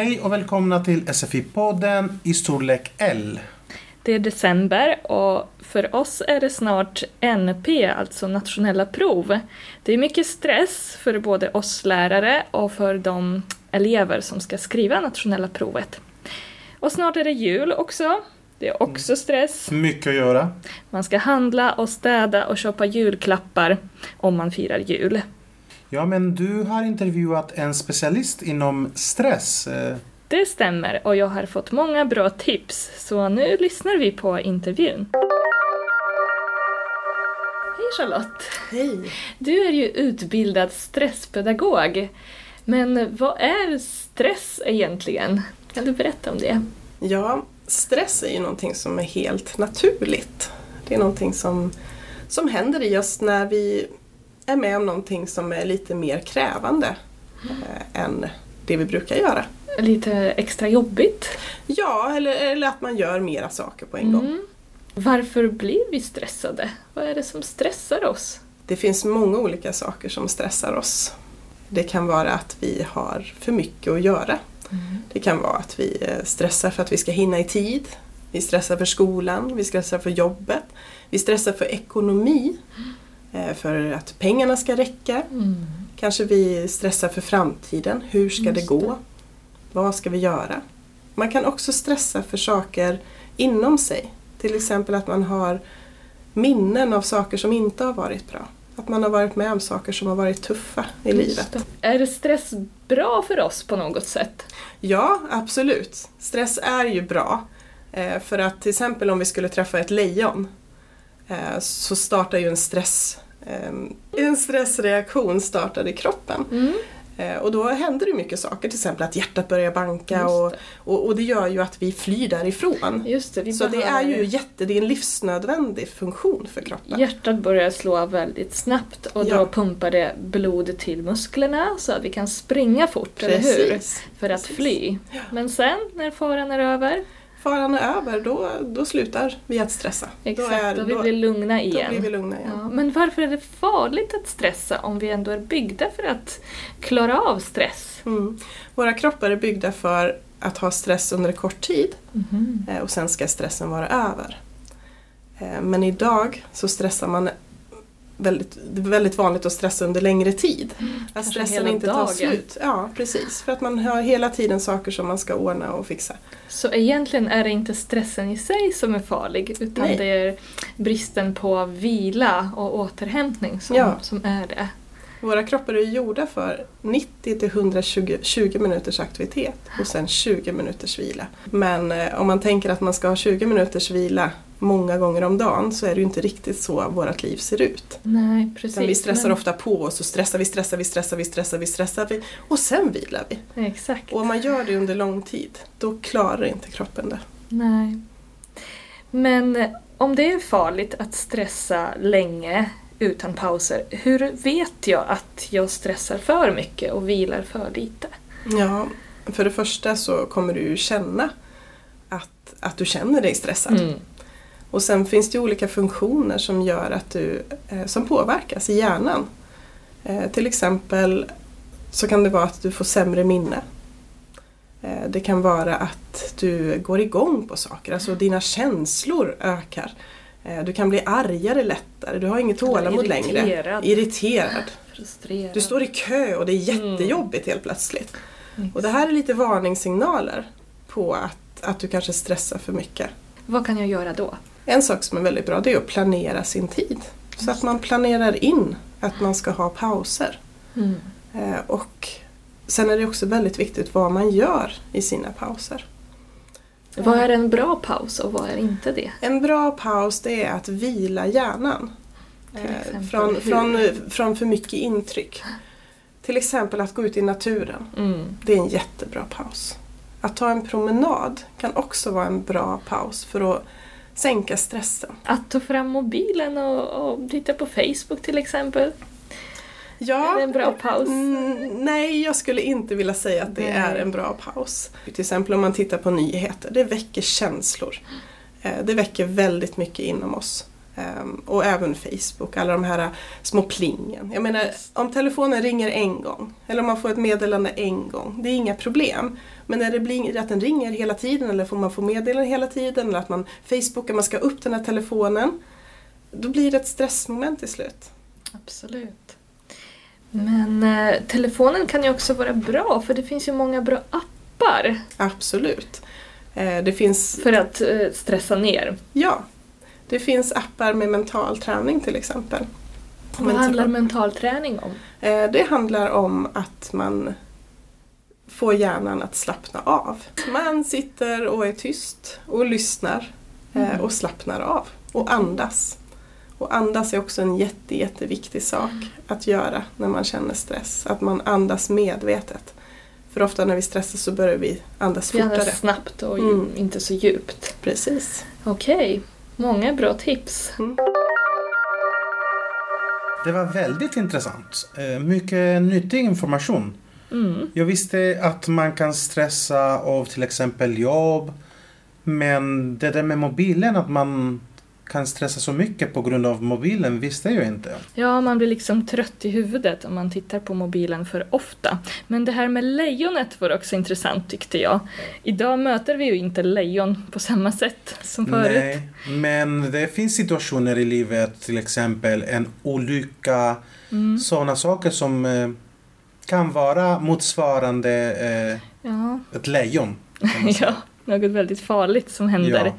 Hej och välkomna till SFI-podden i storlek L. Det är december och för oss är det snart NP, alltså nationella prov. Det är mycket stress för både oss lärare och för de elever som ska skriva nationella provet. Och snart är det jul också. Det är också stress. Mycket att göra. Man ska handla och städa och köpa julklappar om man firar jul. Ja, men du har intervjuat en specialist inom stress. Eh, Det stämmer och jag har fått många bra tips, så nu lyssnar vi på intervjun. Hej Charlotte! Hej! Du är ju utbildad stresspedagog. Men vad är stress egentligen? Kan du berätta om det? Ja, stress är ju någonting som är helt naturligt. Det är någonting som, som händer i oss när vi är med om någonting som är lite mer krävande eh, än det vi brukar göra. Lite extra jobbigt. Ja, eller, eller att man gör mera saker på en gång. Mm. Varför blir vi stressade? Vad är det som stressar oss? Det finns många olika saker som stressar oss. Det kan vara att vi har för mycket att göra. Det kan vara att vi eh, stressar för att vi ska hinna i tid. Vi stressar för skolan, vi stressar för jobbet. Vi stressar för ekonomi. eh, För att pengarna ska räcka. Mm. Kanske vi stressar för framtiden. Hur ska Just det det. gå? Vad ska vi göra? Man kan också stressa för saker inom sig. Till exempel att man har minnen av saker som inte har varit bra. Att man har varit med om saker som har varit tuffa i livet. Just det. Är det stress bra för oss på något sätt? Ja, absolut. Stress är ju bra. Eh, för att till exempel om vi skulle träffa ett lejon eh, så startar ju en stress eh, en stressreaktion startar i kroppen. Mm. Eh, och då händer det mycket saker, till exempel att hjärtat börjar banka och, och, och det gör ju att vi flyr därifrån. Just det, Så det är ju jätte, det är en livsnödvändig funktion för kroppen. Hjärtat börjar slå väldigt snabbt och Ja. då pumpar det blod till musklerna så att vi kan springa fort, eller hur? Precis. För att Precis. fly. Men sen, när faran är över, Faran är över, då, då slutar vi att stressa. exakt, då, är, då, vi då, blir lugna då igen. blir vi lugna igen. Ja, men varför är det farligt att stressa om vi ändå är byggda för att klara av stress? Mm. Våra kroppar är byggda för att ha stress under kort tid eh, och sen ska stressen vara över. Eh, Men idag så stressar man väldigt, det är väldigt vanligt att stressa under längre tid. Att Mm, Kanske stressen inte tar dagen. slut. Ja, precis. För att man har hela tiden saker som man ska ordna och fixa. Så egentligen är det inte stressen i sig som är farlig utan Nej. det är bristen på vila och återhämtning som, Ja. som är det. Våra kroppar är gjorda för 90 till 120 20 minuters aktivitet och sen 20 minuters vila. Men eh, om man tänker att man ska ha 20 minuters vila många gånger om dagen så är det ju inte riktigt så vårt liv ser ut. Nej, precis. Utan vi stressar men- ofta på oss och stressar vi, stressar vi, stressar vi, stressar vi, stressar vi och sen vilar vi. Exakt. Och om man gör det under lång tid, då klarar inte kroppen det. Nej. Men eh, om det är farligt att stressa länge utan pauser, hur vet jag att jag stressar för mycket och vilar för lite? Ja, för det första så kommer du ju känna att, att du känner dig stressad. Mm. Och sen finns det olika funktioner som gör att du, eh, som påverkas i hjärnan. Eh, till exempel så kan det vara att du får sämre minne. Eh, det kan vara att du går igång på saker, alltså dina känslor ökar. Du kan bli argare lättare, du har inget tålamod längre. irriterad. Irriterad. Frustrerad. Du står i kö och det är jättejobbigt helt plötsligt. Och det här är lite varningssignaler på att, att du kanske stressar för mycket. Vad kan jag göra då? En sak som är väldigt bra det är att planera sin tid. Så att man planerar in att man ska ha pauser. Mm. Eh, och sen är det också väldigt viktigt vad man gör i sina pauser. Vad är en bra paus och vad är inte det? En bra paus det är att vila hjärnan. Eh, exempel från, hur? från, från för mycket intryck. Till exempel att gå ut i naturen. Mm. Det är en jättebra paus. Att ta en promenad kan också vara en bra paus för att sänka stressen. Att ta fram mobilen och, och titta på Facebook till exempel. Ja, Är det en bra paus? Mm, nej, jag skulle inte vilja säga att det Nej. är en bra paus. Till exempel om man tittar på nyheter, det väcker känslor. Eh, Det väcker väldigt mycket inom oss. Ehm, och även Facebook, alla de här små plingen. Jag menar, om telefonen ringer en gång eller om man får ett meddelande en gång, det är inga problem. Men när det blir att den ringer hela tiden eller får man få meddelanden hela tiden eller att man Facebookar, man ska upp den här telefonen, då blir det ett stressmoment till slut. Absolut. Men eh, telefonen kan ju också vara bra för det finns ju många bra appar Absolut. Eh, det finns, för att eh, stressa ner. ja, det finns appar med mental träning till exempel. Vad Men- handlar mental träning om? Eh, Det handlar om att man får hjärnan att slappna av. Man sitter och är tyst och lyssnar eh, Mm. och slappnar av och andas. Och andas är också en jätte, jätteviktig sak att göra när man känner stress. Att man andas medvetet. För ofta när vi stressar så börjar vi andas Vi fortare. andas snabbt och Mm. inte så djupt. Precis. Okej, många bra tips. Det var väldigt intressant. Eh, Mycket nyttig information. Mm. Jag visste att man kan stressa av till exempel jobb. Men det där med mobilen, att man kan stressa så mycket på grund av mobilen, visste jag inte. Ja, man blir liksom trött i huvudet om man tittar på mobilen för ofta. Men det här med lejonet var också intressant tyckte jag. Idag möter vi ju inte lejon på samma sätt som förut. Nej, men det finns situationer i livet, till exempel en olycka, Mm. sådana saker som eh, kan vara motsvarande eh, Ja. ett lejon. ja, något väldigt farligt som händer. Ja.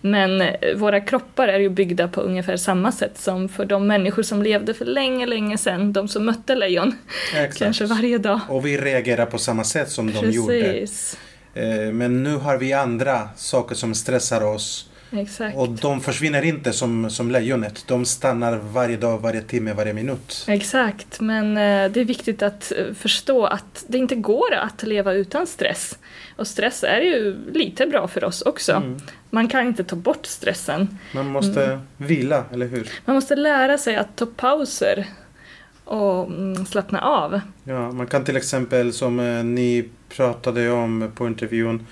Men eh, våra kroppar är ju byggda på ungefär samma sätt som för de människor som levde för länge, länge sedan. De som mötte lejon, Exakt. kanske varje dag. Och vi reagerar på samma sätt som de gjorde. Precis. Eh, Men nu har vi andra saker som stressar oss. Exakt. Och de försvinner inte som, som lejonet. De stannar varje dag, varje timme, varje minut. Exakt, men eh, det är viktigt att eh, förstå att det inte går att leva utan stress. Och stress är ju lite bra för oss också. Mm. Man kan inte ta bort stressen. Man måste Mm. vila, eller hur? Man måste lära sig att ta pauser och mm, slappna av. Ja, man kan till exempel som eh, ni pratade om på intervjun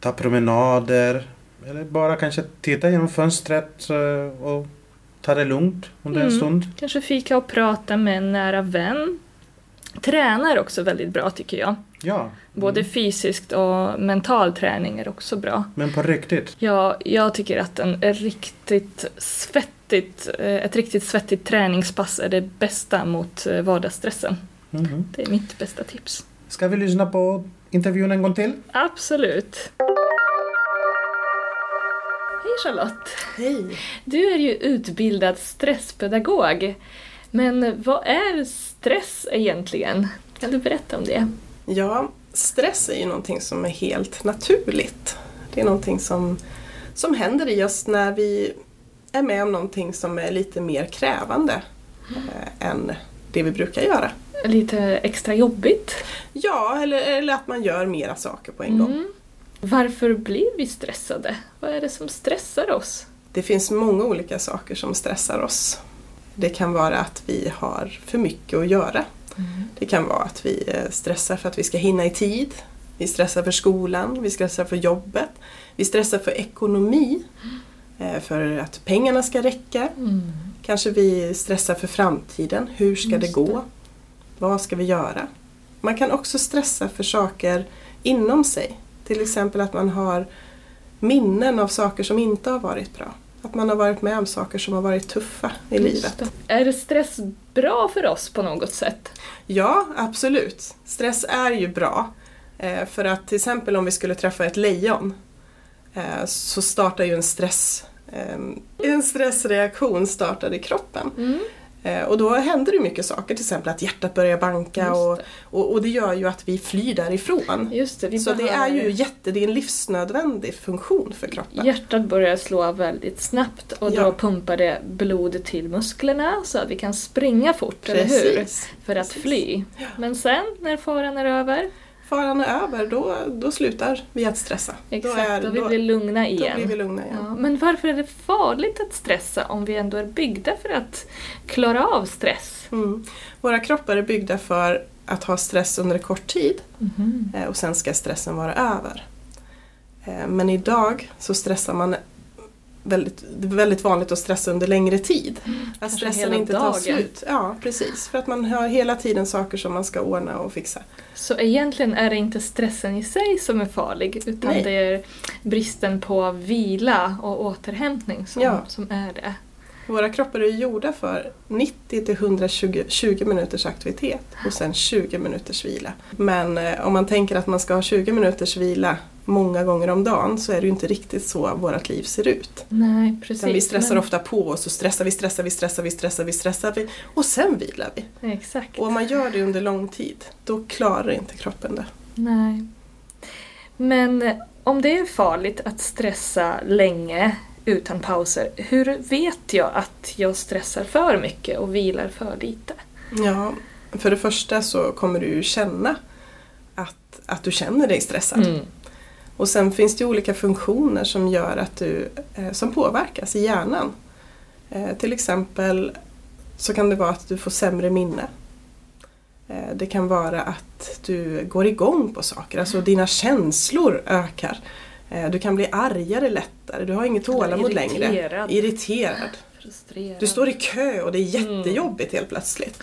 ta promenader eller bara kanske titta genom fönstret eh, och ta det lugnt under en Mm. stund. Kanske fika och prata med en nära vän. Träna är också väldigt bra tycker jag. Ja, Både mm. fysiskt och mental träning är också bra. men på riktigt. Ja, jag tycker att en riktigt svettigt, eh, ett riktigt svettigt träningspass är det bästa mot eh, vardagsstressen. Mhm. Det är mitt bästa tips. Ska vi lyssna på intervjun en gång till? Absolut. Hej Charlotte! Hej! Du är ju utbildad stresspedagog. Men vad är stress egentligen? Kan du berätta om det? Ja, stress är ju någonting som är helt naturligt. Det är någonting som, som händer i oss när vi är med om någonting som är lite mer krävande eh, än det vi brukar göra. Lite extra jobbigt. Ja, eller, eller att man gör mera saker på en gång. Mm. Varför blir vi stressade? Vad är det som stressar oss? Det finns många olika saker som stressar oss. Det kan vara att vi har för mycket att göra. Det kan vara att vi eh, stressar för att vi ska hinna i tid. Vi stressar för skolan, vi stressar för jobbet. Vi stressar för ekonomi. eh, För att pengarna ska räcka. Mm. Kanske vi stressar för framtiden. Hur ska Just det gå? det. Vad ska vi göra? Man kan också stressa för saker inom sig. Till exempel att man har minnen av saker som inte har varit bra. Att man har varit med om saker som har varit tuffa i Just livet. det. Är stress bra för oss på något sätt? Ja, absolut. Stress är ju bra. Eh, För att till exempel om vi skulle träffa ett lejon eh, så startar ju en stress eh, en stressreaktion startar i kroppen. Mm. Eh, Och då händer det mycket saker, till exempel att hjärtat börjar banka Just och, det. och, och det gör ju att vi flyr därifrån. Just det, vi Så det är behöver- ju jätte, det är en livsnödvändig funktion för kroppen. Hjärtat börjar slå väldigt snabbt och Ja. då pumpar det blod till musklerna så att vi kan springa fort, eller hur? Precis. För att Precis. fly. Men sen, när faran är över, Faran är över, då, då slutar vi att stressa. exakt, då, är, då, vi då, blir lugna då igen. blir vi lugna igen. Ja, men varför är det farligt att stressa om vi ändå är byggda för att klara av stress? Mm. Våra kroppar är byggda för att ha stress under en kort tid eh, och sen ska stressen vara över. Eh, Men idag så stressar man väldigt, väldigt vanligt att stressa under längre tid. Att Kanske stressen inte tar dagen. slut. Ja, precis. För att man har hela tiden saker som man ska ordna och fixa. Så egentligen är det inte stressen i sig som är farlig utan Nej. det är bristen på vila och återhämtning som, Ja. som är det. Våra kroppar är gjorda för 90 till 120 20 minuters aktivitet och sen 20 minuters vila. Men eh, om man tänker att man ska ha 20 minuters vila många gånger om dagen så är det ju inte riktigt så vårt liv ser ut. Nej, precis. Utan vi stressar men- ofta på oss och stressar vi, stressar vi, stressar vi, stressar vi, stressar vi och sen vilar vi. Exakt. Och om man gör det under lång tid, då klarar inte kroppen det. Nej. Men eh, om det är farligt att stressa länge utan pauser, hur vet jag att jag stressar för mycket och vilar för lite? Ja, för det första så kommer du ju känna att, att du känner dig stressad. Mm. Och sen finns det olika funktioner som gör att du, eh, som påverkas i hjärnan. Eh, till exempel så kan det vara att du får sämre minne. Eh, det kan vara att du går igång på saker, alltså dina känslor ökar. Du kan bli argare lättare, du har inget tålamod längre. irriterad. Irriterad. Frustrerad. Du står i kö och det är jättejobbigt helt plötsligt.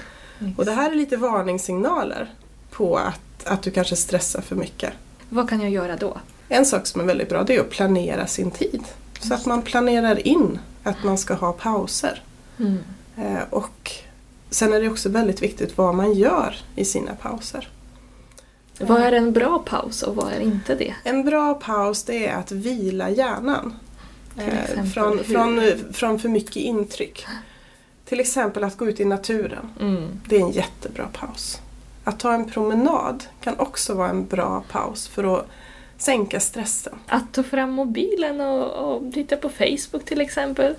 Och det här är lite varningssignaler på att, att du kanske stressar för mycket. Vad kan jag göra då? En sak som är väldigt bra det är att planera sin tid. Så att man planerar in att man ska ha pauser. Mm. Eh, och sen är det också väldigt viktigt vad man gör i sina pauser. Vad är en bra paus och vad är inte det? En bra paus det är att vila hjärnan. Eh, exempel från, hur? från, från för mycket intryck. Till exempel att gå ut i naturen. Mm. Det är en jättebra paus. Att ta en promenad kan också vara en bra paus för att sänka stressen. Att ta fram mobilen och, och titta på Facebook till exempel.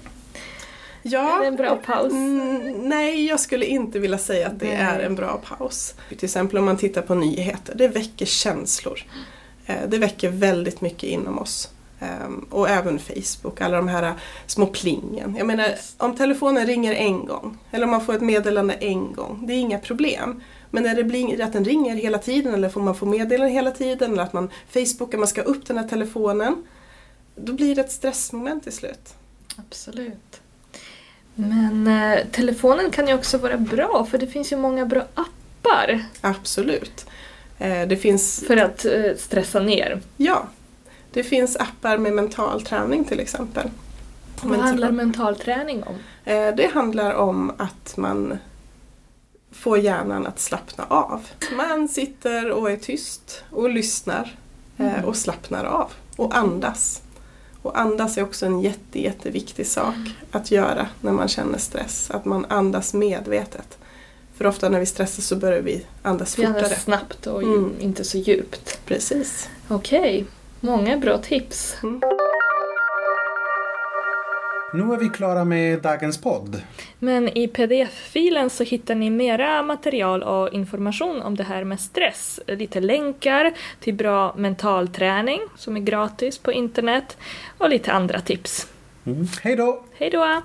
Ja, Är det en bra paus? Mm, nej, jag skulle inte vilja säga att det Nej. är en bra paus. Till exempel om man tittar på nyheter, det väcker känslor. Eh, Det väcker väldigt mycket inom oss. Ehm, Och även Facebook, alla de här små plingen. Jag menar, om telefonen ringer en gång, eller om man får ett meddelande en gång, det är inga problem. Men när det blir att den ringer hela tiden, eller får man få meddelanden hela tiden, eller att man Facebookar, man ska upp den här telefonen, då blir det ett stressmoment till slut. Absolut. Men eh, telefonen kan ju också vara bra för det finns ju många bra appar Absolut. Eh, Det finns för att eh, stressa ner. Ja, det finns appar med mental träning till exempel. Vad handlar mental träning om? Eh, Det handlar om att man får hjärnan att slappna av. Man sitter och är tyst och lyssnar eh, Mm. och slappnar av och andas. Och andas är också en jätte, jätteviktig sak att göra när man känner stress. Att man andas medvetet. För ofta när vi stressar så börjar vi andas Vi fortare. andas snabbt och Mm. inte så djupt. Precis. Okej, många bra tips. Nu är vi klara med dagens podd. Men i pdf-filen så hittar ni mera material och information om det här med stress. Lite länkar till bra mentalträning som är gratis på internet och lite andra tips. Mm. Hej då! Hej då!